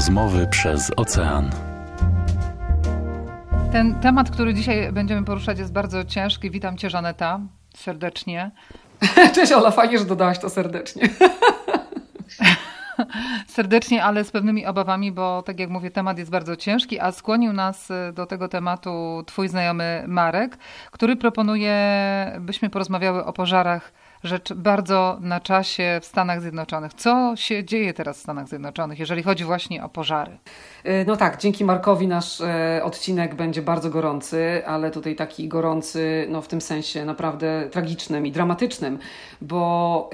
Rozmowy przez ocean. Ten temat, który dzisiaj będziemy poruszać, jest bardzo ciężki. Witam Cię, Żaneta, serdecznie. Cześć Ola, fajnie, że dodałaś to serdecznie. serdecznie, ale z pewnymi obawami, bo tak jak mówię, temat jest bardzo ciężki, a skłonił nas e, do tego tematu Twój znajomy Marek, który proponuje, byśmy porozmawiały o pożarach rzecz bardzo na czasie w Stanach Zjednoczonych. Co się dzieje teraz w Stanach Zjednoczonych, jeżeli chodzi właśnie o pożary? Y, no tak, dzięki Markowi nasz e, odcinek będzie bardzo gorący, ale tutaj taki gorący no w tym sensie naprawdę tragicznym i dramatycznym, bo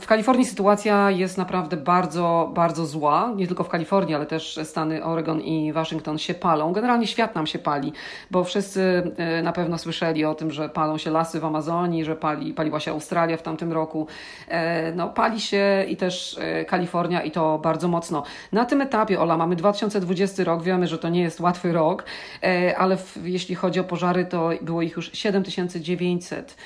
w Kalifornii sytuacja jest naprawdę bardzo, bardzo zła. Nie tylko w Kalifornii, ale też Stany Oregon i Waszyngton się palą. Generalnie świat nam się pali, bo wszyscy na pewno słyszeli o tym, że palą się lasy w Amazonii, że pali, paliła się Australia w tamtym roku. E, no pali się i też Kalifornia i to bardzo mocno. Na tym etapie, Ola, mamy 2000 2020 rok, wiemy, że to nie jest łatwy rok, e, ale w, jeśli chodzi o pożary, to było ich już 7900.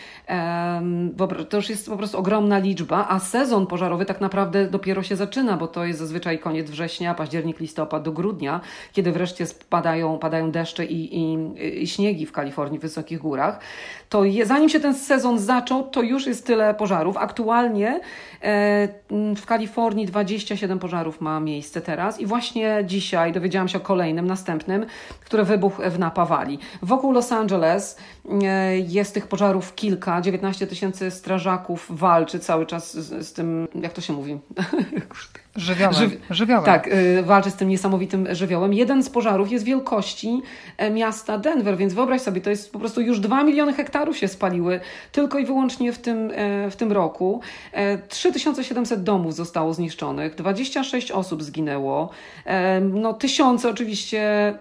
To już jest po prostu ogromna liczba, a sezon pożarowy tak naprawdę dopiero się zaczyna, bo to jest zazwyczaj koniec września, październik, listopad do grudnia, kiedy wreszcie spadają, padają deszcze i, i, i śniegi w Kalifornii, w wysokich górach. To je, zanim się ten sezon zaczął, to już jest tyle pożarów. Aktualnie w Kalifornii 27 pożarów ma miejsce teraz i właśnie dzisiaj dowiedziałam się o kolejnym, następnym, który wybuchł w Napa Valley. Wokół Los Angeles e, jest tych pożarów kilka, 19 tysięcy strażaków walczy cały czas z, z tym, jak to się mówi? Żywiołem. Żywi żywiołem. Tak, y, walczy z tym niesamowitym żywiołem. Jeden z pożarów jest wielkości e, miasta Denver, więc wyobraź sobie, to jest po prostu już 2 miliony hektarów się spaliły tylko i wyłącznie w tym, e, w tym roku. 3700 e, domów zostało zniszczonych, 26 osób zginęło. No, tysiące oczywiście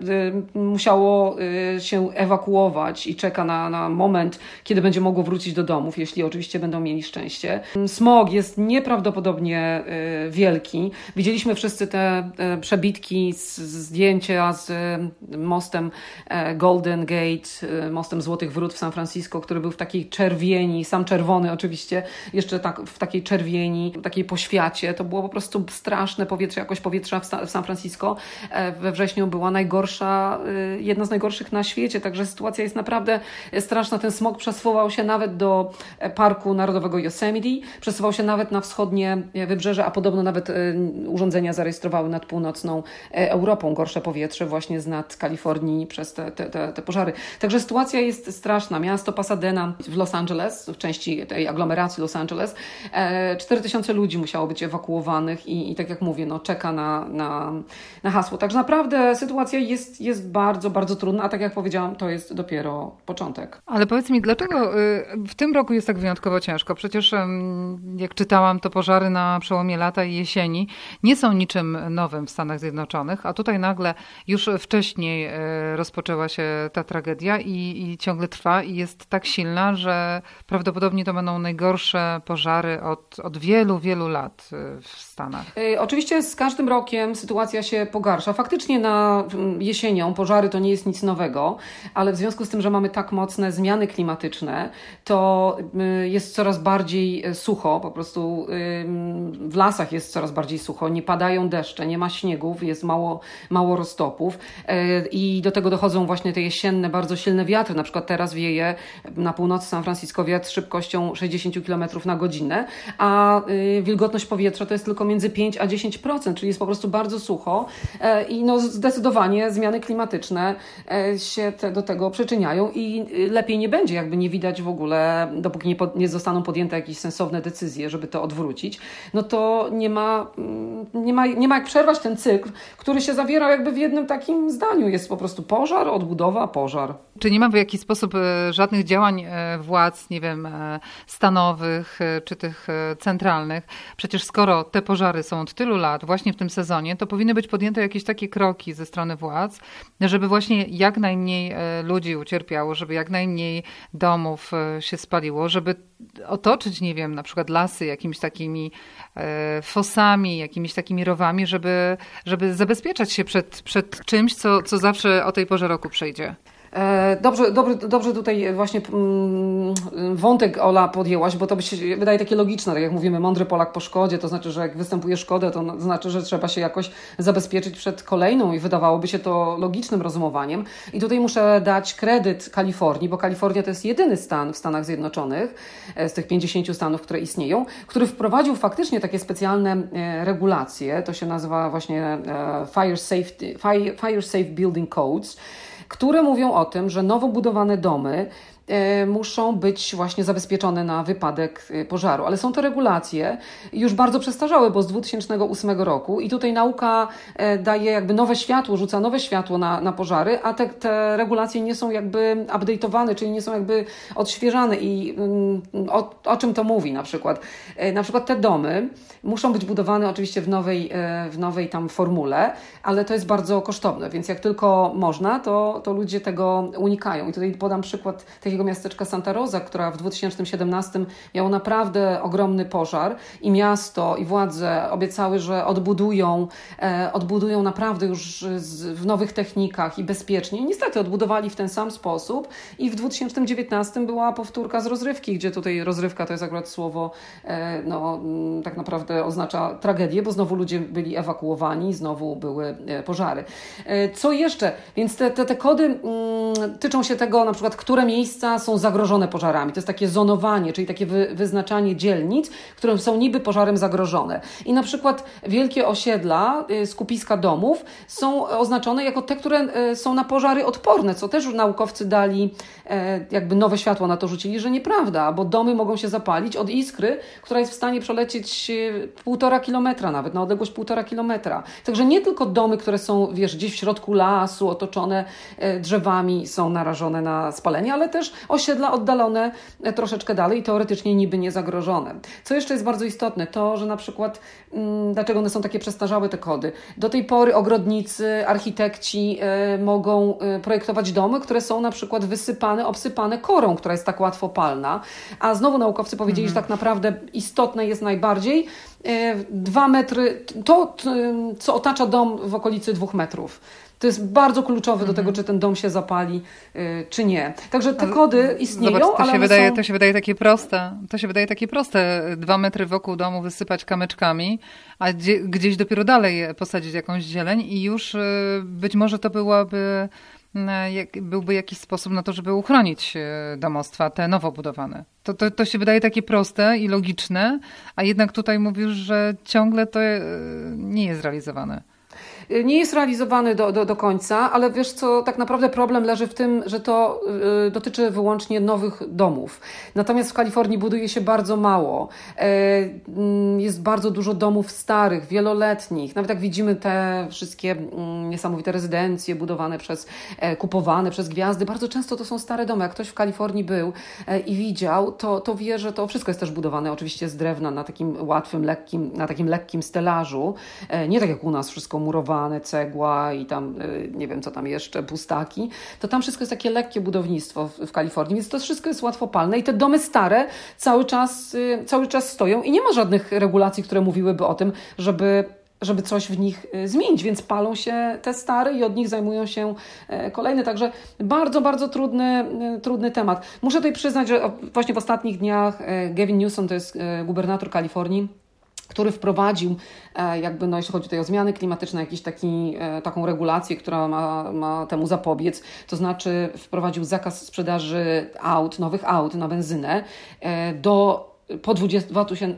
musiało się ewakuować i czeka na, na moment, kiedy będzie mogło wrócić do domów, jeśli oczywiście będą mieli szczęście. Smog jest nieprawdopodobnie wielki. Widzieliśmy wszyscy te e, przebitki, z, zdjęcia z e, mostem e, Golden Gate, mostem Złotych Wrót w San Francisco, który był w takiej czerwieni, sam czerwony oczywiście, jeszcze tak, w takiej czerwieni, takiej poświacie. To było po prostu straszne powietrze, jakość powietrza w, w San Francisco. We wrześniu była najgorsza, jedna z najgorszych na świecie, także sytuacja jest naprawdę straszna. Ten smog przesuwał się nawet do Parku Narodowego Yosemite, przesuwał się nawet na wschodnie wybrzeże, a podobno nawet urządzenia zarejestrowały nad północną e, Europą gorsze powietrze właśnie z nad Kalifornii przez te, te, te pożary. Także sytuacja jest straszna. Miasto Pasadena w Los Angeles, w części tej aglomeracji Los Angeles, 4000 e, ludzi musiało być ewakuowanych i, i tak jak mówię, no, czeka na, na, na hasło. Także naprawdę sytuacja jest, jest bardzo, bardzo trudna, a tak jak powiedziałam, to jest dopiero początek. Ale powiedz mi, dlaczego y, w tym roku jest tak wyjątkowo ciężko? Przecież jak czytałam, to pożary na przełomie lata i jesieni nie są niczym nowym w Stanach Zjednoczonych, a tutaj nagle już wcześniej e, rozpoczęła się ta tragedia i, i ciągle trwa i jest tak silna, że prawdopodobnie to będą najgorsze pożary od, od wielu, wielu lat e, w Stanach. E, oczywiście z każdym rokiem sytuacja się pogarsza. Faktycznie na jesienią pożary to nie jest nic nowego, ale w związku z tym, że mamy tak mocne zmiany klimatyczne, to jest coraz bardziej sucho, po prostu w lasach jest coraz bardziej sucho, nie padają deszcze, nie ma śniegów, jest mało, mało roztopów i do tego dochodzą właśnie te jesienne, bardzo silne wiatry. Na przykład teraz wieje na północy San Francisco wiatr szybkością 60 km na godzinę, a y, wilgotność powietrza to jest tylko między 5 a 10%, czyli jest po prostu bardzo sucho e, i no zdecydowanie zmiany klimatyczne e, się te, do tego przyczyniają i y, lepiej nie będzie, jakby nie widać w ogóle, dopóki nie, pod, nie zostaną podjęte jakieś sensowne decyzje, żeby to odwrócić, no to nie ma Mm, nie ma, nie ma jak przerwać ten cykl, który się zawiera jakby w jednym takim zdaniu. Jest po prostu pożar, odbudowa, pożar. Czy nie ma w jakiś sposób e, żadnych działań władz, nie wiem, stanowych czy tych centralnych? Przecież skoro te pożary są od tylu lat, właśnie w tym sezonie, to powinny być podjęte jakieś takie kroki ze strony władz, żeby właśnie jak najmniej ludzi ucierpiało, żeby jak najmniej domów się spaliło, żeby otoczyć, nie wiem, na przykład lasy jakimiś takimi fosami, jakimiś takimi rowami, żeby, żeby zabezpieczać się przed, przed czymś, co, co zawsze o tej porze roku przyjdzie. E, dobrze, dobrze, dobrze tutaj właśnie mm, wątek Ola podjęłaś, bo to by się wydaje takie logiczne, tak jak mówimy, mądry Polak po szkodzie, to znaczy, że jak występuje szkodę, to znaczy, że trzeba się jakoś zabezpieczyć przed kolejną i wydawałoby się to logicznym rozumowaniem. I tutaj muszę dać kredyt Kalifornii, bo Kalifornia to jest jedyny stan w Stanach Zjednoczonych, e, z tych 50 stanów, które istnieją, który wprowadził faktycznie takie specjalne e, regulacje, to się nazywa właśnie Fire, Safety, Fire, Fire Safe Building Codes, które mówią o tym, że nowo budowane domy muszą być właśnie zabezpieczone na wypadek e, pożaru. Ale są to regulacje już bardzo przestarzałe, bo z 2008 roku i tutaj nauka e, daje jakby nowe światło, rzuca nowe światło na, na pożary, a te, te regulacje nie są jakby update'owane, czyli nie są jakby odświeżane i mm, o, o czym to mówi na przykład? Na przykład te domy muszą być budowane oczywiście w nowej, w nowej tam formule, ale to jest bardzo kosztowne, więc jak tylko można, to, to ludzie tego unikają. I tutaj podam przykład takiego miasteczka Santa Rosa, która w 2017 miało naprawdę ogromny pożar i miasto i władze obiecały, że odbudują, e, odbudują naprawdę już w nowych technikach i bezpiecznie. Niestety odbudowali w ten sam sposób i w 2019 była powtórka z rozrywki, gdzie tutaj rozrywka to jest akurat słowo, e, no, mm, tak naprawdę oznacza tragedię, bo znowu ludzie byli ewakuowani, znowu były e, pożary. Co jeszcze? Więc te, te, te kody mm, tyczą się tego, na przykład, które miejsca są zagrożone pożarami. To jest takie zonowanie, czyli takie wy, wyznaczanie dzielnic, które są niby pożarem zagrożone. I na przykład wielkie osiedla, y, skupiska domów są oznaczone jako te, które y, są na pożary odporne, co też naukowcy dali e, jakby nowe światło na to rzucili, że nieprawda, bo domy mogą się zapalić od iskry, która jest w stanie przelecieć y, półtora kilometra nawet, na odległość półtora kilometra. Także nie tylko domy, które są, wiesz, gdzieś w środku lasu, otoczone e, drzewami, są narażone na spalenie, ale też osiedla oddalone e, troszeczkę dalej i teoretycznie niby nie zagrożone. Co jeszcze jest bardzo istotne, to, że na przykład, mm, dlaczego one są takie przestarzałe te kody? Do tej pory ogrodnicy, architekci e, mogą e, projektować domy, które są na przykład wysypane, obsypane korą, która jest tak łatwo palna, a znowu naukowcy powiedzieli, mhm. że tak naprawdę istotne jest najbardziej dwa metry, to co otacza dom w okolicy dwóch metrów. To jest bardzo kluczowe do tego, mhm. czy ten dom się zapali, y, czy nie. Także te kody istnieją, Zobacz, to ale się wydaje, są... To się wydaje takie proste. To się wydaje takie proste. Dwa metry wokół domu wysypać kamyczkami, a gdzie, gdzieś dopiero dalej posadzić jakąś zieleń i już y, być może to byłaby y, byłby jakiś sposób na to, żeby uchronić domostwa, te nowo budowane. To, to, to się wydaje takie proste i logiczne, a jednak tutaj mówisz, że ciągle to nie jest realizowane nie jest realizowany do, do, do końca, ale wiesz co, tak naprawdę problem leży w tym, że to y, dotyczy wyłącznie nowych domów. Natomiast w Kalifornii buduje się bardzo mało. E, mm, jest bardzo dużo domów starych, wieloletnich. Nawet jak widzimy te wszystkie mm, niesamowite rezydencje budowane przez, e, kupowane przez gwiazdy, bardzo często to są stare domy. Jak ktoś w Kalifornii był e, i widział, to, to wie, że to wszystko jest też budowane oczywiście z drewna na takim łatwym, lekkim, na takim lekkim stelażu. Nie tak jak u nas wszystko murowane cegła i tam y, nie wiem co tam jeszcze, pustaki, to tam wszystko jest takie lekkie budownictwo w, w Kalifornii, więc to wszystko jest łatwopalne i te domy stare cały czas, y, cały czas stoją i nie ma żadnych regulacji, które mówiłyby o tym, żeby żeby coś w nich y, zmienić, więc palą się te stare i od nich zajmują się e, kolejne. Także bardzo, bardzo trudny, trudny temat. Muszę tutaj przyznać, że właśnie w ostatnich dniach e, Gavin Newsom, to jest e, gubernator Kalifornii, który wprowadził, e, jakby, no, jeśli chodzi tutaj o zmiany klimatyczne, jakiś taki, e, taką regulację, która ma, ma temu zapobiec, to znaczy wprowadził zakaz sprzedaży aut, nowych aut na benzynę e, do po 20,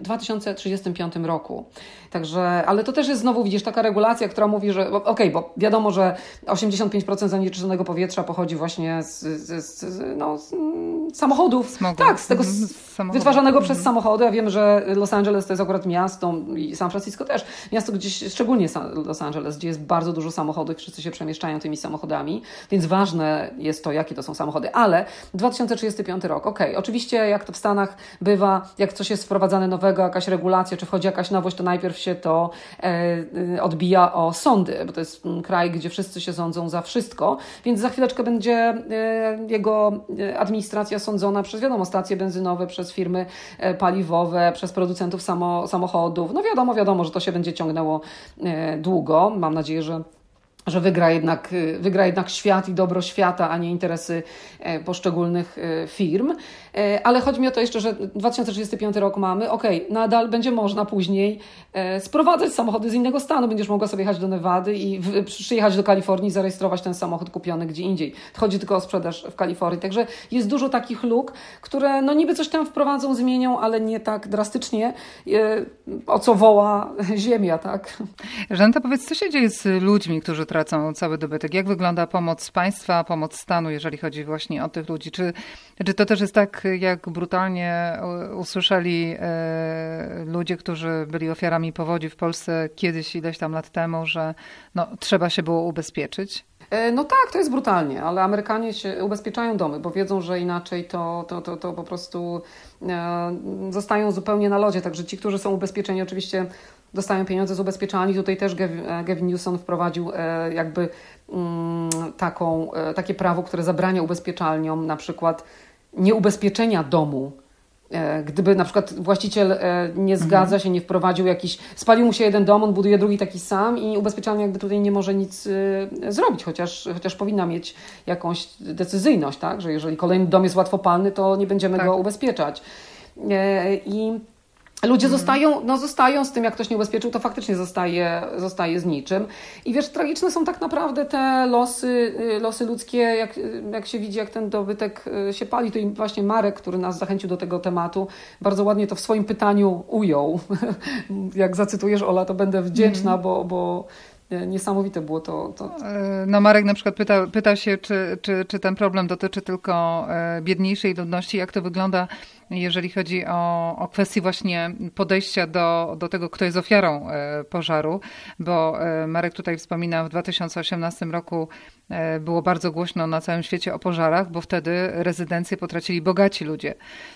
2035 roku. Także, ale to też jest znowu, widzisz, taka regulacja, która mówi, że okej, okay, bo wiadomo, że 85% zanieczyszczonego powietrza pochodzi właśnie z, z, z, no, z samochodów. Smogu. Tak, z tego z wytwarzanego przez mhm. samochody. Ja wiem, że Los Angeles to jest akurat miasto i San Francisco też. Miasto gdzieś, szczególnie Los Angeles, gdzie jest bardzo dużo samochodów, wszyscy się przemieszczają tymi samochodami, więc ważne jest to, jakie to są samochody. Ale 2035 rok, okej, okay, oczywiście jak to w Stanach bywa, jak coś jest wprowadzane nowego, jakaś regulacja, czy wchodzi jakaś nowość, to najpierw się to e, odbija o sądy, bo to jest mm, kraj, gdzie wszyscy się sądzą za wszystko, więc za chwileczkę będzie e, jego e, administracja sądzona przez wiadomo stacje benzynowe, przez firmy paliwowe, przez producentów samo, samochodów. No wiadomo, wiadomo, że to się będzie ciągnęło długo. Mam nadzieję, że że wygra jednak, wygra jednak świat i dobro świata, a nie interesy poszczególnych firm. Ale chodzi mi o to jeszcze, że 2035 rok mamy, ok, nadal będzie można później sprowadzać samochody z innego stanu. Będziesz mogła sobie jechać do Nevady i przyjechać do Kalifornii i zarejestrować ten samochód kupiony gdzie indziej. Chodzi tylko o sprzedaż w Kalifornii. Także jest dużo takich luk, które no niby coś tam wprowadzą, zmienią, ale nie tak drastycznie, o co woła ziemia, tak? Żanta, powiedz, co się dzieje z ludźmi, którzy tracą cały dobytek? Jak wygląda pomoc państwa, pomoc stanu, jeżeli chodzi właśnie o tych ludzi? Czy, czy to też jest tak, jak brutalnie usłyszeli e, ludzie, którzy byli ofiarami powodzi w Polsce kiedyś, ileś tam lat temu, że no, trzeba się było ubezpieczyć? E, no tak, to jest brutalnie, ale Amerykanie się ubezpieczają domy, bo wiedzą, że inaczej to, to, to, to po prostu e, zostają zupełnie na lodzie. Także ci, którzy są ubezpieczeni, oczywiście dostają pieniądze z ubezpieczalni. Tutaj też Gavin Newsom wprowadził e, jakby mm, taką, takie prawo, które zabrania ubezpieczalniom na przykład nieubezpieczenia domu E, gdyby na przykład właściciel e, nie zgadza się, nie wprowadził jakiś, spalił mu się jeden dom, on buduje drugi taki sam i ubezpieczalnia jakby tutaj nie może nic e, zrobić, chociaż, chociaż powinna mieć jakąś decyzyjność, tak? że jeżeli kolejny dom jest łatwopalny, to nie będziemy tak. go ubezpieczać. I Ludzie mhm. zostają, no zostają z tym, jak ktoś nie ubezpieczył, to faktycznie zostaje, zostaje z niczym. I wiesz, tragiczne są tak naprawdę te losy, y, losy ludzkie, jak, jak się widzi, jak ten dobytek y, się pali. To i właśnie Marek, który nas zachęcił do tego tematu, bardzo ładnie to w swoim pytaniu ujął. jak zacytujesz Ola, to będę wdzięczna, mm. bo, bo niesamowite było to. to... E, no Marek na przykład pytał, pytał się, czy, czy, czy ten problem dotyczy tylko e, biedniejszej ludności, jak to wygląda, jeżeli chodzi o, o kwestię właśnie podejścia do, do tego, kto jest ofiarą e, pożaru, bo Marek tutaj wspomina, w 2018 roku było bardzo głośno na całym świecie o pożarach, bo wtedy rezydencje potracili bogaci ludzie.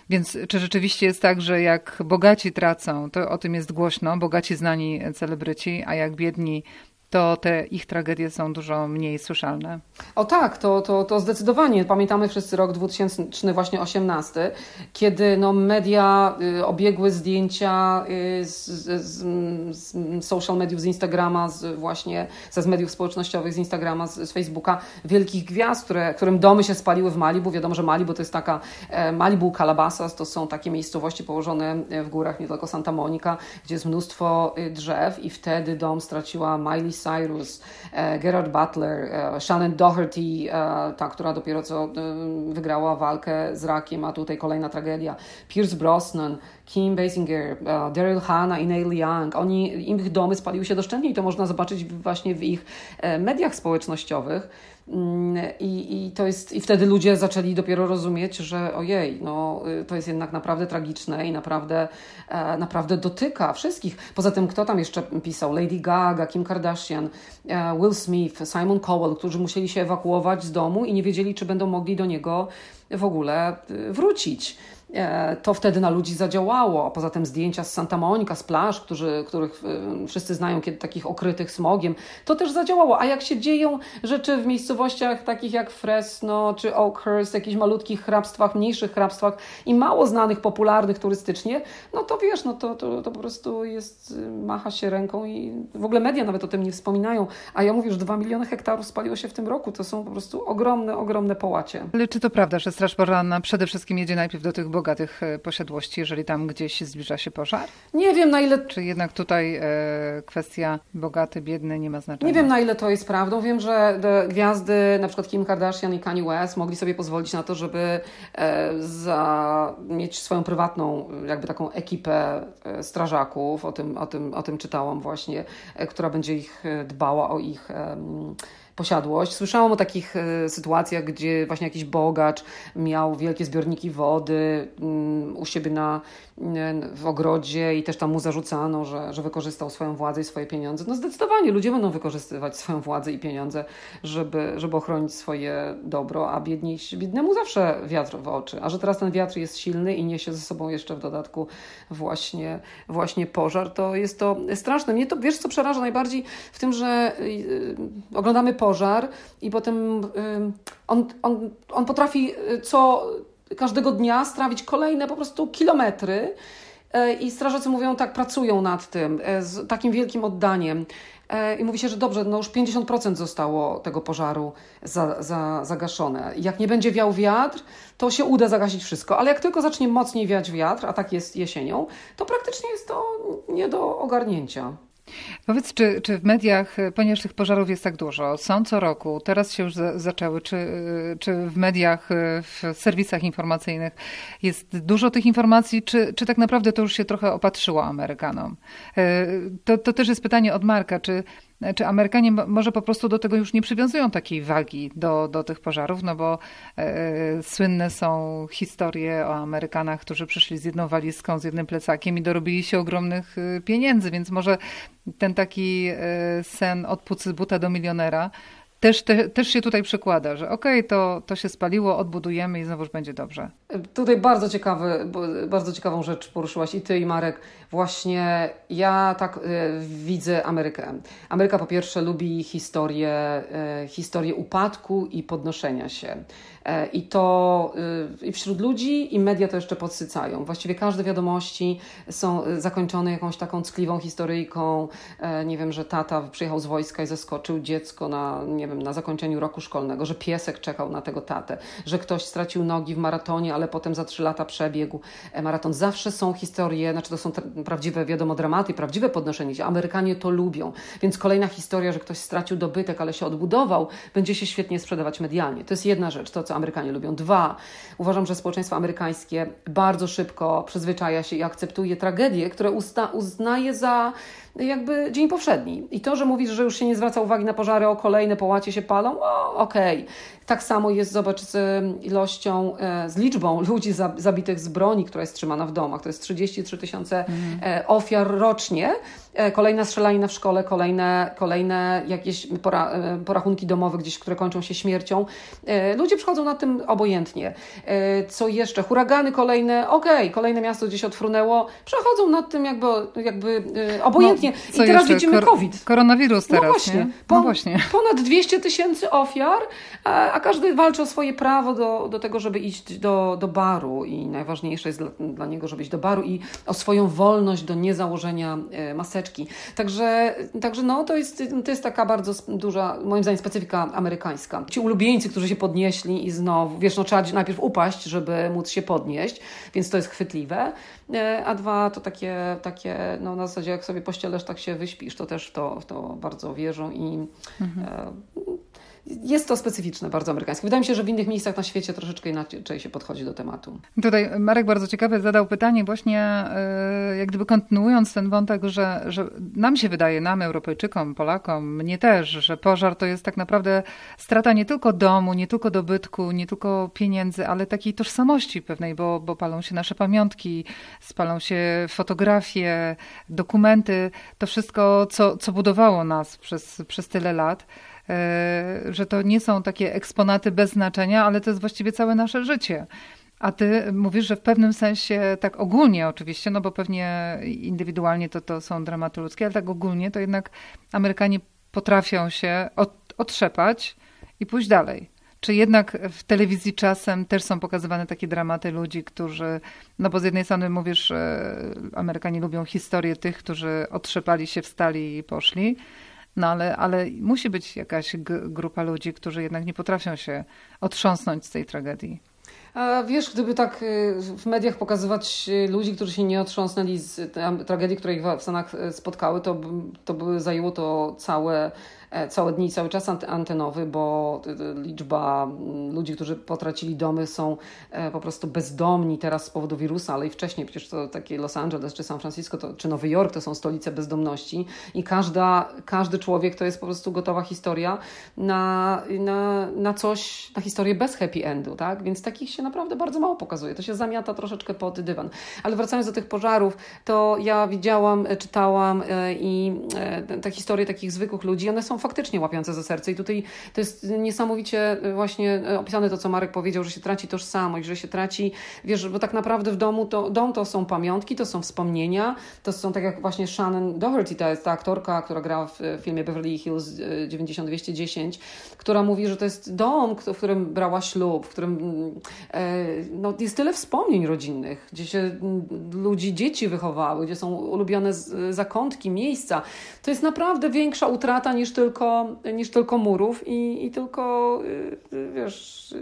Więc czy rzeczywiście jest tak, że jak bogaci tracą, to o tym jest głośno, bogaci znani celebryci, a jak biedni to te ich tragedie są dużo mniej słyszalne. O tak, to, to, to zdecydowanie. Pamiętamy wszyscy rok 2018, kiedy no, media y, obiegły zdjęcia y, z, z, z, social mediów, z Instagrama, z właśnie ze z mediów społecznościowych, z Instagrama, z, z Facebooka, wielkich gwiazd, które, którym domy się spaliły w Malibu. Wiadomo, że Malibu to jest taka, e, Malibu, Calabasas to są takie miejscowości położone w górach, niedaleko Santa Monica, gdzie jest mnóstwo y, drzew i wtedy dom straciła Miley Cyrus, e, Gerard Butler, e, Shannon Doherty, e, ta, która dopiero co wygrała walkę z rakiem, a tutaj kolejna tragedia. Pierce Brosnan, Kim Basinger, Daryl Hannah i Neil Young. Oni, ich domy spaliły się doszczętnie i to można zobaczyć właśnie w ich mediach społecznościowych. Mm, I, I, to jest, I wtedy ludzie zaczęli dopiero rozumieć, że ojej, no, y, to jest jednak naprawdę tragiczne i naprawdę, e, naprawdę dotyka wszystkich. Poza tym, kto tam jeszcze pisał? Lady Gaga, Kim Kardashian, e, Will Smith, Simon Cowell, którzy musieli się ewakuować z domu i nie wiedzieli, czy będą mogli do niego w ogóle y, wrócić. E, to wtedy na ludzi zadziałało. Poza tym zdjęcia z Santa Monica, z plaż, którzy, których e, wszyscy znają, kiedy takich okrytych smogiem, to też zadziałało. A jak się dzieją rzeczy w miejscowościach takich jak Fresno czy Oakhurst, jakichś malutkich hrabstwach, mniejszych hrabstwach i mało znanych, popularnych turystycznie, no to wiesz, no to, to, to po prostu jest, y, macha się ręką i w ogóle media nawet o tym nie wspominają. A ja mówię, że 2 miliony hektarów spaliło się w tym roku. To są po prostu ogromne, ogromne połacie. Ale czy to prawda, że Straż Pożarna przede wszystkim jedzie najpierw do tych bogatych e, posiadłości, jeżeli tam gdzieś zbliża się pożar? Nie wiem na ile... Czy jednak tutaj e, kwestia bogaty, biedny nie ma znaczenia? Nie wiem na ile to jest prawdą. Wiem, że gwiazdy, na przykład Kim Kardashian i Kanye West mogli sobie pozwolić na to, żeby e, za, mieć swoją prywatną jakby taką ekipę strażaków. O tym, o tym, o tym czytałam właśnie, która będzie ich dbała o ich posiadłość. Słyszałam o takich e, sytuacjach, gdzie właśnie jakiś bogacz miał wielkie zbiorniki wody mm, u siebie na, w ogrodzie i też tam mu zarzucano, że, że wykorzystał swoją władzę i swoje pieniądze. No zdecydowanie ludzie będą wykorzystywać swoją władzę i pieniądze, żeby, żeby ochronić swoje dobro, a biedniejsi, biednemu zawsze wiatr w oczy. A że teraz ten wiatr jest silny i niesie ze sobą jeszcze w dodatku właśnie, właśnie pożar, to jest to straszne. Mnie to, wiesz co przeraża najbardziej w tym, że yy, oglądamy pożar i potem on, on, on potrafi y, co każdego dnia strawić kolejne po prostu kilometry. E, I strażacy mówią tak, pracują nad tym e, z takim wielkim oddaniem. i mówi się, że dobrze, no już 50% zostało tego pożaru za, za, zagaszone. Jak nie będzie wiał wiatr, to się uda zagasić wszystko, ale jak tylko zacznie mocniej wiać wiatr, a tak jest jesienią, to praktycznie jest to nie do ogarnięcia. Powiedz, czy, czy w mediach, ponieważ tych pożarów jest tak dużo, są co roku, teraz się już za, zaczęły, czy, czy w mediach, w serwisach informacyjnych jest dużo tych informacji, czy, czy tak naprawdę to już się trochę opatrzyło Amerykanom? E, to, to też jest pytanie od Marka, czy czy Amerykanie może po prostu do tego już nie przywiązują takiej wagi do, do tych pożarów, no bo e, słynne są historie o Amerykanach, którzy przyszli z jedną walizką, z jednym plecakiem i dorobili się ogromnych e, pieniędzy, więc może ten taki e, sen od pucy buta do milionera też, te, też się tutaj przekłada, że okej, okay, to, to się spaliło, odbudujemy i znowuż będzie dobrze. Tutaj bardzo ciekawy, bardzo ciekawą rzecz poruszyłaś i ty i Marek. Właśnie ja tak y, widzę Amerykę. Ameryka po pierwsze lubi historię, y, historię upadku i podnoszenia się. E, I to y, i wśród ludzi, i media to jeszcze podsycają. Właściwie każde wiadomości są zakończone jakąś taką ckliwą historyjką. E, nie wiem, że tata przyjechał z wojska i zaskoczył dziecko na, nie wiem, na zakończeniu roku szkolnego, że piesek czekał na tego tatę, że ktoś stracił nogi w maratonie, ale potem za trzy lata przebiegł e, maraton. Zawsze są historie, znaczy to są prawdziwe, wiadomo, dramaty, prawdziwe podnoszenie się. Amerykanie to lubią. Więc kolejna historia, że ktoś stracił dobytek, ale się odbudował, będzie się świetnie sprzedawać medialnie. To jest jedna rzecz, to co Amerykanie lubią. Dwa, uważam, że społeczeństwo amerykańskie bardzo szybko przyzwyczaja się i akceptuje tragedie, które uznaje za jakby dzień powszedni. I to, że mówisz, że już się nie zwraca uwagi na pożary, o kolejne połacie się palą, okej. Okay. Tak samo jest, zobacz, z ilością, e, z liczbą ludzi zabitych z broni, która jest trzymana w domach. To jest 33 tysiące mhm. Ofiar rocznie. E, kolejna strzelanina w szkole, kolejne, kolejne jakieś pora, porachunki domowe gdzieś, które kończą się śmiercią. Ludzie przychodzą na tym obojętnie. Co jeszcze? Huragany kolejne, okej, okay. kolejne miasto gdzieś odfrunęło. Przechodzą nad tym jakby, jakby obojętnie. No, I teraz jeszcze? widzimy COVID. Koronawirus teraz, no właśnie. Nie? No właśnie. Ponad 200 tysięcy ofiar, a każdy walczy o swoje prawo do, do tego, żeby iść do, do baru i najważniejsze jest dla, dla niego, żeby iść do baru i o swoją wolność do niezałożenia e, Także, także no, to, jest, to jest taka bardzo duża, moim zdaniem, specyfika amerykańska. Ci ulubieńcy, którzy się podnieśli i znowu, wiesz, no trzeba najpierw upaść, żeby móc się podnieść, więc to jest chwytliwe. E, a dwa to takie, takie no na zasadzie jak sobie pościelesz, tak się wyśpisz, to też w to, w to bardzo wierzą i mhm. E, jest to specyficzne, bardzo amerykańskie. Wydaje mi się, że w innych miejscach na świecie troszeczkę inaczej się podchodzi do tematu. Tutaj Marek bardzo ciekawe zadał pytanie właśnie, e, jak gdyby kontynuując ten wątek, że, że nam się wydaje, nam Europejczykom, Polakom, mnie też, że pożar to jest tak naprawdę strata nie tylko domu, nie tylko dobytku, nie tylko pieniędzy, ale takiej tożsamości pewnej, bo, bo palą się nasze pamiątki, spalą się fotografie, dokumenty, to wszystko, co, co budowało nas przez, przez tyle lat. E, że to nie są takie eksponaty bez znaczenia, ale to jest właściwie całe nasze życie. A ty mówisz, że w pewnym sensie, tak ogólnie oczywiście, no bo pewnie indywidualnie to, to są dramaty ludzkie, ale tak ogólnie to jednak Amerykanie potrafią się od, otrzepać i pójść dalej. Czy jednak w telewizji czasem też są pokazywane takie dramaty ludzi, którzy, no bo z jednej strony mówisz, Amerykanie lubią historię tych, którzy otrzepali się, wstali i poszli, no ale, ale musi być jakaś grupa ludzi, którzy jednak nie potrafią się otrząsnąć z tej tragedii. A wiesz, gdyby tak y, w mediach pokazywać y, ludzi, którzy się nie otrząsnęli z tragedii, które ich w Stanach y, spotkały, to, to by zajęło to całe E, całe dni, cały czas antenowy, bo liczba mm, ludzi, którzy potracili domy są e, po prostu bezdomni teraz z powodu wirusa, ale i wcześniej przecież to takie Los Angeles czy San Francisco to, czy Nowy Jork to są stolice bezdomności i każda, każdy człowiek to jest po prostu gotowa historia na, na, na coś, na historię bez happy endu, tak? Więc takich się naprawdę bardzo mało pokazuje. To się zamiata troszeczkę pod dywan. Ale wracając do tych pożarów, to ja widziałam, e, czytałam i te historie takich zwykłych ludzi, one są faktycznie łapiące za serce. I tutaj to jest niesamowicie e, właśnie e, opisane to, co Marek powiedział, że się traci tożsamość, że się traci, wiesz, bo tak naprawdę w domu to, dom to są pamiątki, to są wspomnienia, to są tak jak właśnie Shannon Doherty, ta jest ta aktorka, która grała w filmie Beverly Hills 90210, która mówi, że to jest dom, w którym brała ślub, w którym no, jest tyle wspomnień rodzinnych, gdzie się ludzi, dzieci wychowały, gdzie są ulubione zakątki, miejsca. To jest naprawdę większa utrata niż tylko, niż tylko murów i, i tylko, wiesz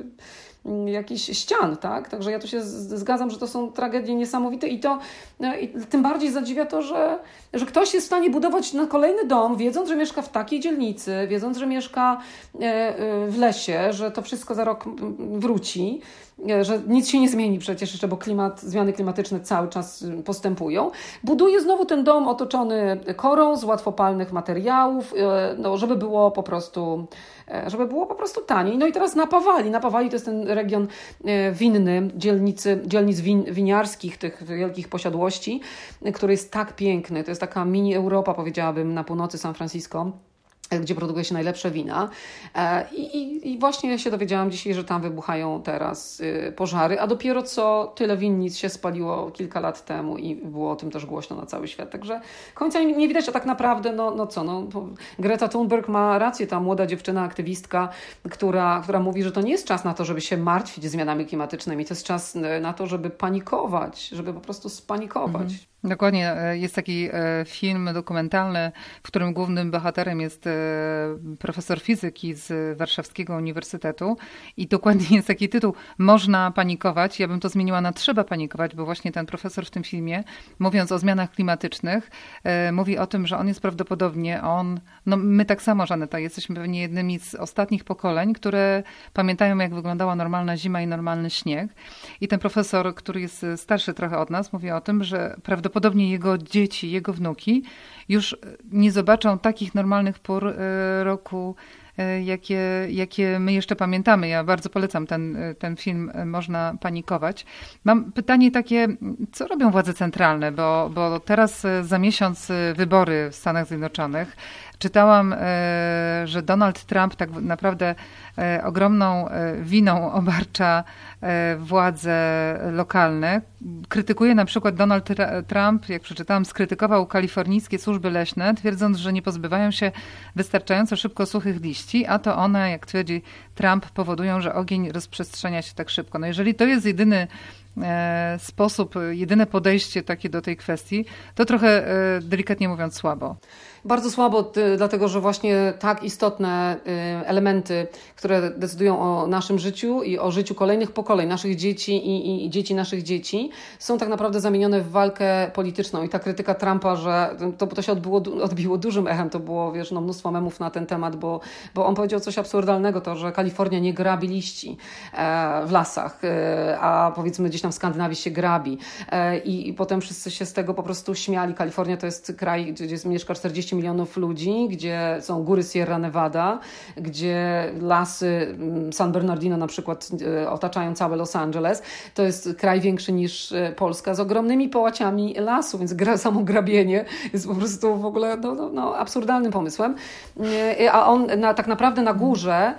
Mm, jakichś ścian, tak? Także ja tu się zgadzam, że to są tragedie niesamowite i to no, i tym bardziej zadziwia to, że, że ktoś jest w stanie budować na kolejny dom, wiedząc, że mieszka w takiej dzielnicy, wiedząc, że mieszka e, e, w lesie, że to wszystko za rok wróci, że nic się nie zmieni przecież jeszcze, bo klimat, zmiany klimatyczne cały czas postępują. Buduje znowu ten dom otoczony korą z łatwopalnych materiałów, no, żeby było po prostu E, żeby było po prostu taniej. No i teraz napawali. Napawali to jest ten region e, winny, dzielnicy, dzielnic win, winiarskich, tych wielkich posiadłości, który jest tak piękny. To jest taka mini Europa, powiedziałabym, na północy San Francisco gdzie produkuje się najlepsze wina. E, I, i, I, właśnie się dowiedziałam dzisiaj, że tam wybuchają teraz y, pożary, a dopiero co tyle winnic się spaliło kilka lat temu i było o tym też głośno na cały świat. Także końca nie widać, a tak naprawdę, no, no co, no, Greta Thunberg ma rację, ta młoda dziewczyna, aktywistka, która, która mówi, że to nie jest czas na to, żeby się martwić zmianami klimatycznymi, to jest czas y, na to, żeby panikować, żeby po prostu spanikować. Mhm. Dokładnie. E, jest taki e, film dokumentalny, w którym głównym bohaterem jest profesor fizyki z Warszawskiego Uniwersytetu i dokładnie jest taki tytuł Można panikować. Ja bym to zmieniła na Trzeba panikować, bo właśnie ten profesor w tym filmie, mówiąc o zmianach klimatycznych, mówi o tym, że on jest prawdopodobnie, on, no my tak samo, Żaneta, jesteśmy pewnie jednymi z ostatnich pokoleń, które pamiętają, jak wyglądała normalna zima i normalny śnieg. I ten profesor, który jest starszy trochę od nas, mówi o tym, że prawdopodobnie prawdopodobnie jego dzieci, jego wnuki już nie zobaczą takich normalnych pór e, roku, e, jakie, jakie my jeszcze pamiętamy. Ja bardzo polecam ten, e, ten film, można panikować. Mam pytanie takie, co robią władze centralne, bo, bo teraz za miesiąc wybory w Stanach Zjednoczonych. Czytałam, że Donald Trump tak naprawdę ogromną winą obarcza E, władze lokalne. Krytykuje na przykład Donald Trump, jak przeczytałam, skrytykował kalifornijskie służby leśne, twierdząc, że nie pozbywają się wystarczająco szybko suchych liści, a to one, jak twierdzi Trump, powodują, że ogień rozprzestrzenia się tak szybko. No jeżeli to jest jedyny e, sposób, jedyne podejście takie do tej kwestii, to trochę e, delikatnie mówiąc słabo. Bardzo słabo, dlatego że właśnie tak istotne elementy, które decydują o naszym życiu i o życiu kolejnych pokoleń, naszych dzieci i, i, dzieci naszych dzieci, są tak naprawdę zamienione w walkę polityczną. I ta krytyka Trumpa, że to, to się odbiło, odbiło dużym echem, to było wiesz, no, mnóstwo memów na ten temat, bo, bo on powiedział coś absurdalnego, to, że Kalifornia nie grabi liści e, w lasach, e, a powiedzmy gdzieś tam w Skandynawii się grabi. E, i, I potem wszyscy się z tego po prostu śmiali. Kalifornia to jest kraj, gdzie jest, mieszka 40 milionów ludzi, gdzie są góry Sierra Nevada, gdzie lasy mm, San Bernardino na przykład e, otaczają całe Los Angeles. To jest kraj większy niż e, Polska z ogromnymi połaciami lasu, więc gra, samo grabienie jest po prostu w ogóle no, no, no absurdalnym pomysłem. E, a on na, tak naprawdę na górze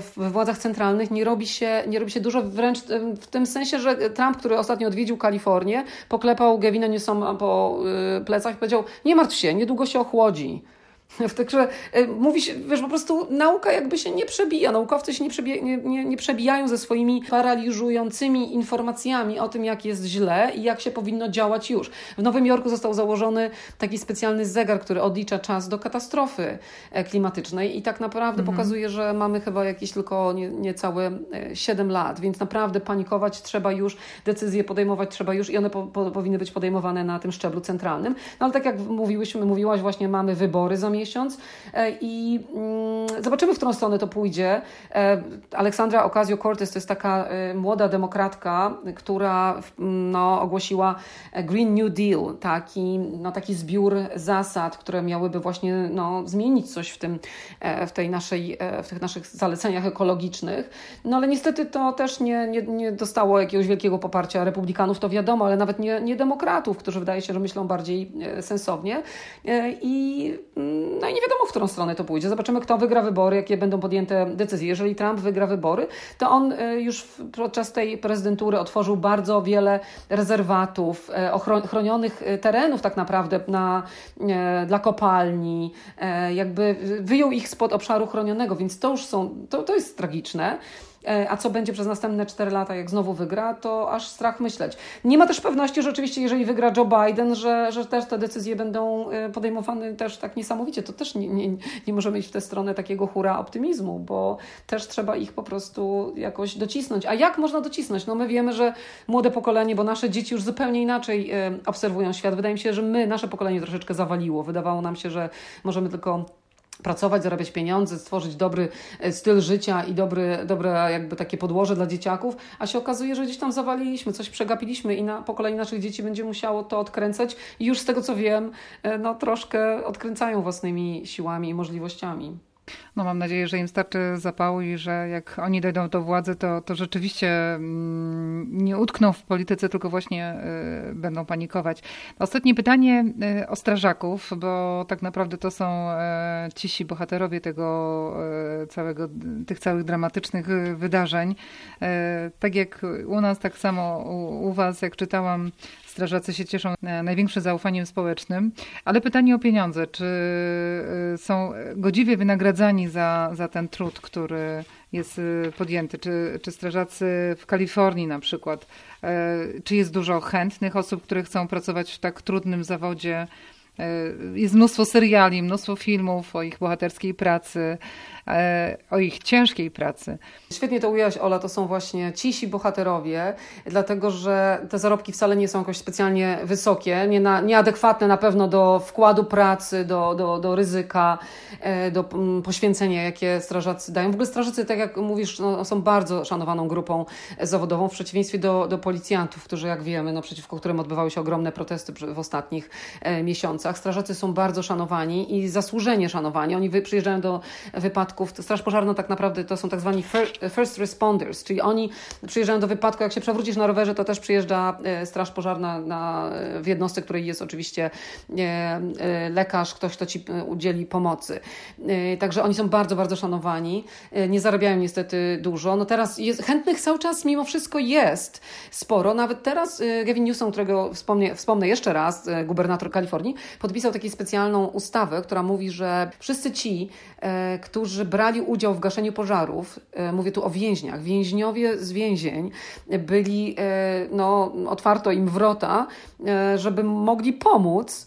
w władzach centralnych nie robi, się, nie robi się dużo, wręcz w tym sensie, że Trump, który ostatnio odwiedził Kalifornię, poklepał Gavina Newsoma po plecach i powiedział, nie martw się, niedługo się ochłodzi chodzi. Także e, mówi się, wiesz, po prostu nauka jakby się nie przebija, naukowcy się nie, przebija, nie, nie, nie przebijają ze swoimi paraliżującymi informacjami o tym, jak jest źle i jak się powinno działać już. W Nowym Jorku został założony taki specjalny zegar, który odlicza czas do katastrofy e, klimatycznej i tak naprawdę mhm. pokazuje, że mamy chyba jakieś tylko nie, niecałe 7 e, lat, więc naprawdę panikować trzeba już, decyzje podejmować trzeba już i one po, po, powinny być podejmowane na tym szczeblu centralnym. No ale tak jak mówiłyśmy, mówiłaś, właśnie mamy wybory za miesiąc e, i mm, zobaczymy, w którą stronę to pójdzie. E, Aleksandra Ocasio-Cortez to jest taka e, młoda demokratka, która no, ogłosiła Green New Deal, taki, no, taki zbiór zasad, które miałyby właśnie no, zmienić coś w, tym, w, tej naszej, w tych naszych zaleceniach ekologicznych. No ale niestety to też nie, nie, nie dostało jakiegoś wielkiego poparcia republikanów, to wiadomo, ale nawet nie, nie demokratów, którzy wydaje się, że myślą bardziej sensownie. I mm, no i nie wiadomo, w którą stronę to pójdzie. Zobaczymy, kto wygra wybory, jakie będą podjęte decyzje. Jeżeli Trump wygra wybory, to on e, już podczas tej prezydentury otworzył bardzo wiele rezerwatów, e, ochronionych e, terenów tak naprawdę na, dla kopalni, jakby wyjął ich spod obszaru chronionego, więc to już są, to, to jest tragiczne. A co będzie przez następne 4 lata, jak znowu wygra, to aż strach myśleć. Nie ma też pewności, że oczywiście, jeżeli wygra Joe Biden, że, że też te decyzje będą podejmowane też tak niesamowicie. To też nie, nie, nie możemy iść w tę stronę takiego hura optymizmu, bo też trzeba ich po prostu jakoś docisnąć. A jak można docisnąć? No my wiemy, że młode pokolenie, bo nasze dzieci już zupełnie inaczej obserwują świat. Wydaje mi się, że my, nasze pokolenie troszeczkę zawaliło. Wydawało nam się, że możemy tylko pracować, zarabiać pieniądze, stworzyć dobry e, styl życia i dobry, dobre jakby takie podłoże dla dzieciaków, a się okazuje, że gdzieś tam zawaliliśmy, coś przegapiliśmy i na pokolenie naszych dzieci będzie musiało to odkręcać i już z tego co wiem, e, no troszkę odkręcają własnymi siłami i możliwościami. No mam nadzieję, że im starczy zapału i że jak oni dojdą do władzy, to, to rzeczywiście mm, nie utkną w polityce, tylko właśnie y, będą panikować. Ostatnie pytanie y, o strażaków, bo tak naprawdę to są y, cisi bohaterowie tego całego, tych całych dramatycznych wydarzeń. Tak jak u nas, tak samo u, u was, jak czytałam strażacy się cieszą największym zaufaniem społecznym. Ale pytanie o pieniądze. Czy y, są godziwie wynagradzani za, za ten trud, który jest y, podjęty? Czy, czy strażacy w Kalifornii na przykład, czy jest dużo chętnych osób, które chcą pracować w tak trudnym zawodzie? Jest mnóstwo seriali, mnóstwo filmów o ich bohaterskiej pracy. E, o ich ciężkiej pracy. Świetnie to ujęłaś, Ola, to są właśnie cisi bohaterowie, dlatego że te zarobki wcale nie są jakoś specjalnie wysokie, nie na, nieadekwatne na pewno do wkładu pracy, do, do, do ryzyka, e, do mm, poświęcenia, jakie strażacy dają. W ogóle strażacy, tak jak mówisz, no, są bardzo szanowaną grupą zawodową, w przeciwieństwie do, do policjantów, którzy, jak wiemy, no, przeciwko którym odbywały się ogromne protesty w ostatnich e, miesiącach. Strażacy są bardzo szanowani i zasłużenie szanowani. Oni przyjeżdżają do wypadków wypadków. Straż pożarna tak naprawdę to są tak zwani first responders, czyli oni przyjeżdżają do wypadku. Jak się przewrócisz na rowerze, to też przyjeżdża e, straż pożarna na, w jednostce, której jest oczywiście e, e, lekarz, ktoś, kto ci udzieli pomocy. Także oni są bardzo, bardzo szanowani. Nie zarabiają niestety dużo. No teraz jest, chętnych cały czas mimo wszystko jest sporo. Nawet teraz Gavin Newsom, którego wspomnę, wspomnę jeszcze raz, gubernator Kalifornii, podpisał taką specjalną ustawę, która mówi, że wszyscy ci, którzy brali udział w gaszeniu pożarów, e, mówię tu o więźniach, więźniowie z więzień byli, e, no, otwarto im wrota, e, żeby mogli pomóc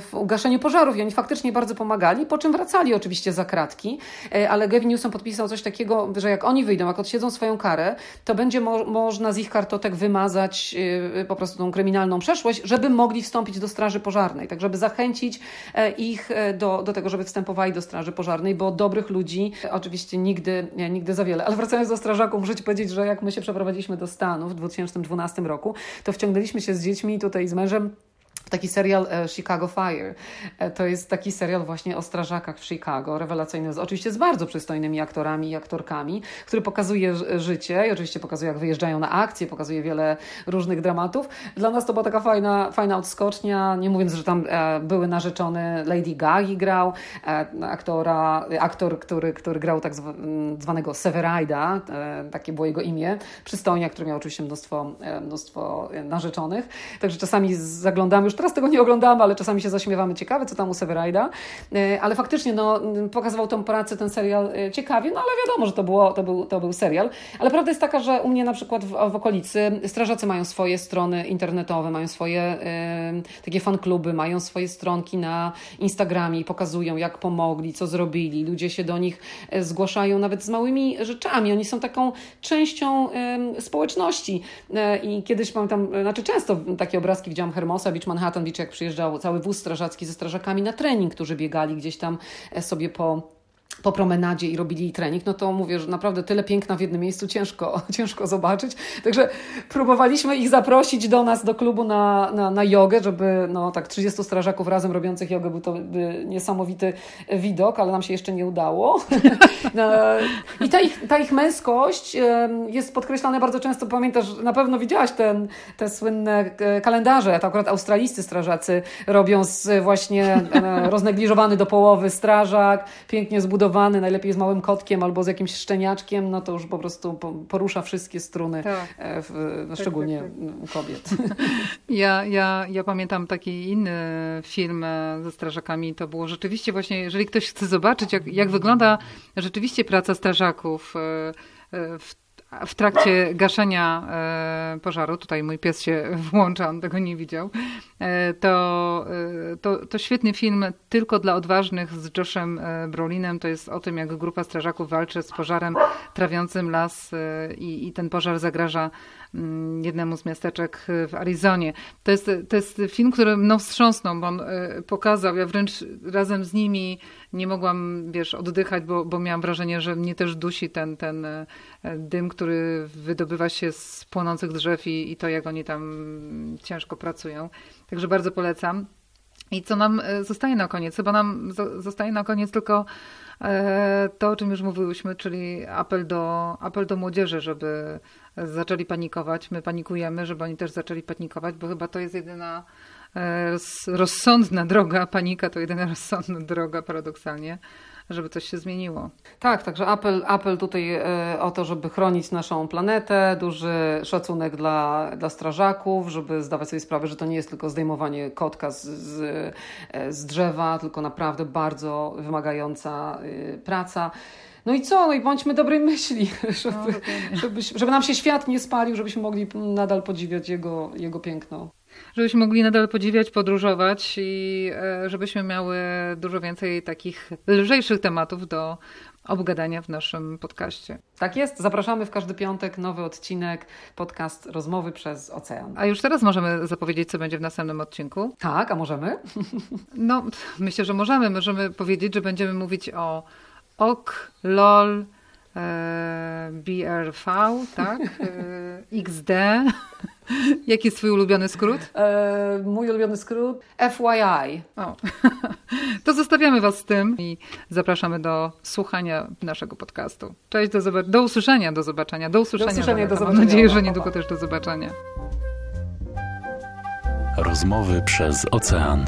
w ugaszeniu pożarów i oni faktycznie bardzo pomagali, po czym wracali oczywiście za kratki, e, ale Gavin Newsom podpisał coś takiego, że jak oni wyjdą, jak odsiedzą swoją karę, to będzie mo można z ich kartotek wymazać e, po prostu tą kryminalną przeszłość, żeby mogli wstąpić do straży pożarnej, tak żeby zachęcić ich do, do tego, żeby wstępowali do straży pożarnej, bo dobrych ludzi oczywiście nigdy, nigdy za wiele. Ale wracając do strażaków, muszę Ci powiedzieć, że jak my się przeprowadziliśmy do Stanów w 2012 roku, to wciągnęliśmy się z dziećmi tutaj z mężem taki serial e, Chicago Fire. E, to jest taki serial właśnie o strażakach w Chicago, rewelacyjny, oczywiście z bardzo przystojnymi aktorami i aktorkami, który pokazuje życie i oczywiście pokazuje, jak wyjeżdżają na akcje, pokazuje wiele różnych dramatów. Dla nas to była taka fajna, fajna odskocznia, nie mówiąc, że tam e, były narzeczony Lady Gagi grał, aktora, aktor, który, który grał tak zwanego Severida, takie było jego imię, przystojnia, który miał oczywiście mnóstwo, mnóstwo narzeczonych. Także czasami zaglądamy już teraz tego nie oglądamy, ale czasami się zaśmiewamy. Ciekawe, co tam u Severida. E, ale faktycznie no, pokazywał tę pracę, ten serial e, ciekawie, no ale wiadomo, że to, było, to, był, to był serial. Ale prawda jest taka, że u mnie na przykład w, w okolicy strażacy mają swoje strony internetowe, mają swoje e, takie fankluby, mają swoje stronki na Instagramie i pokazują, jak pomogli, co zrobili. Ludzie się do nich zgłaszają nawet z małymi rzeczami. Oni są taką częścią społeczności. I kiedyś pamiętam, znaczy często takie obrazki widziałam Hermosa, Beach Manhattan, Beach, jak przyjeżdżał cały wóz strażacki ze strażakami na trening, którzy biegali gdzieś tam e, sobie po po promenadzie i robili trening, no to mówię, że naprawdę tyle piękna w jednym miejscu ciężko, ciężko zobaczyć. Także próbowaliśmy ich zaprosić do nas, do klubu na, na, na jogę, żeby no tak 30 strażaków razem robiących jogę był to by niesamowity widok, ale nam się jeszcze nie udało. I ta ich, ta ich męskość jest podkreślana bardzo często. Pamiętasz, na pewno widziałaś ten, te słynne e, kalendarze, to akurat australijscy strażacy robią z właśnie e, roznegliżowany do połowy strażak, pięknie zbudowany zbudowany, najlepiej z małym kotkiem albo z jakimś szczeniaczkiem, no to już po prostu porusza wszystkie struny, tak. E, w, no tak, szczególnie tak, tak. kobiet. Ja, ja, ja pamiętam taki inny film e, ze strażakami. To było rzeczywiście właśnie, jeżeli ktoś chce zobaczyć, jak, jak wygląda rzeczywiście praca strażaków, e, w w trakcie gaszenia e, pożaru, tutaj mój pies się włącza, on tego nie widział, e, to, e, to, to świetny film tylko dla odważnych z Joshem Brolinem. To jest o tym, jak grupa strażaków walczy z pożarem trawiącym las i, i ten pożar zagraża mm, jednemu z miasteczek w Arizonie. To jest, to jest film, który mną wstrząsnął, bo on pokazał, ja wręcz razem z nimi nie mogłam, wiesz, oddychać, bo, bo miałam wrażenie, że mnie też dusi ten, ten dym, który wydobywa się z płonących drzew i, i to, jak oni tam ciężko pracują. Także bardzo polecam. I co nam e, zostaje na koniec? Chyba nam zostaje na koniec tylko e, to, o czym już mówiłyśmy, czyli apel do, apel do młodzieży, żeby zaczęli panikować. My panikujemy, żeby oni też zaczęli panikować, bo chyba to jest jedyna e, rozsądna droga. Panika to jedyna rozsądna droga, paradoksalnie żeby coś się zmieniło. Tak, także apel, apel tutaj e, o to, żeby chronić naszą planetę, duży szacunek dla, dla strażaków, żeby zdawać sobie sprawę, że to nie jest tylko zdejmowanie kotka z, z, e, z drzewa, tylko naprawdę bardzo wymagająca e, praca. No i co? No i bądźmy dobrej myśli, żeby, no, żeby, żeby nam się świat nie spalił, żebyśmy mogli nadal podziwiać jego, jego piękno żebyśmy mogli nadal podziwiać, podróżować i e, żebyśmy miały dużo więcej takich lżejszych tematów do obgadania w naszym podcaście. Tak jest. Zapraszamy w każdy piątek nowy odcinek, podcast Rozmowy przez Ocean. A już teraz możemy zapowiedzieć, co będzie w następnym odcinku? Tak, a możemy? No, myślę, że możemy. Możemy powiedzieć, że będziemy mówić o OK, LOL, BRV, tak? E, XD. Jaki jest twój ulubiony skrót? E, mój ulubiony skrót FYI. O. To zostawiamy was z tym i zapraszamy do słuchania naszego podcastu. Cześć, do, zobac- do usłyszenia, do zobaczenia. Do usłyszenia. Do usłyszenia, do zobaczenia. Mam nadzieję, że niedługo też do zobaczenia. Rozmowy przez ocean.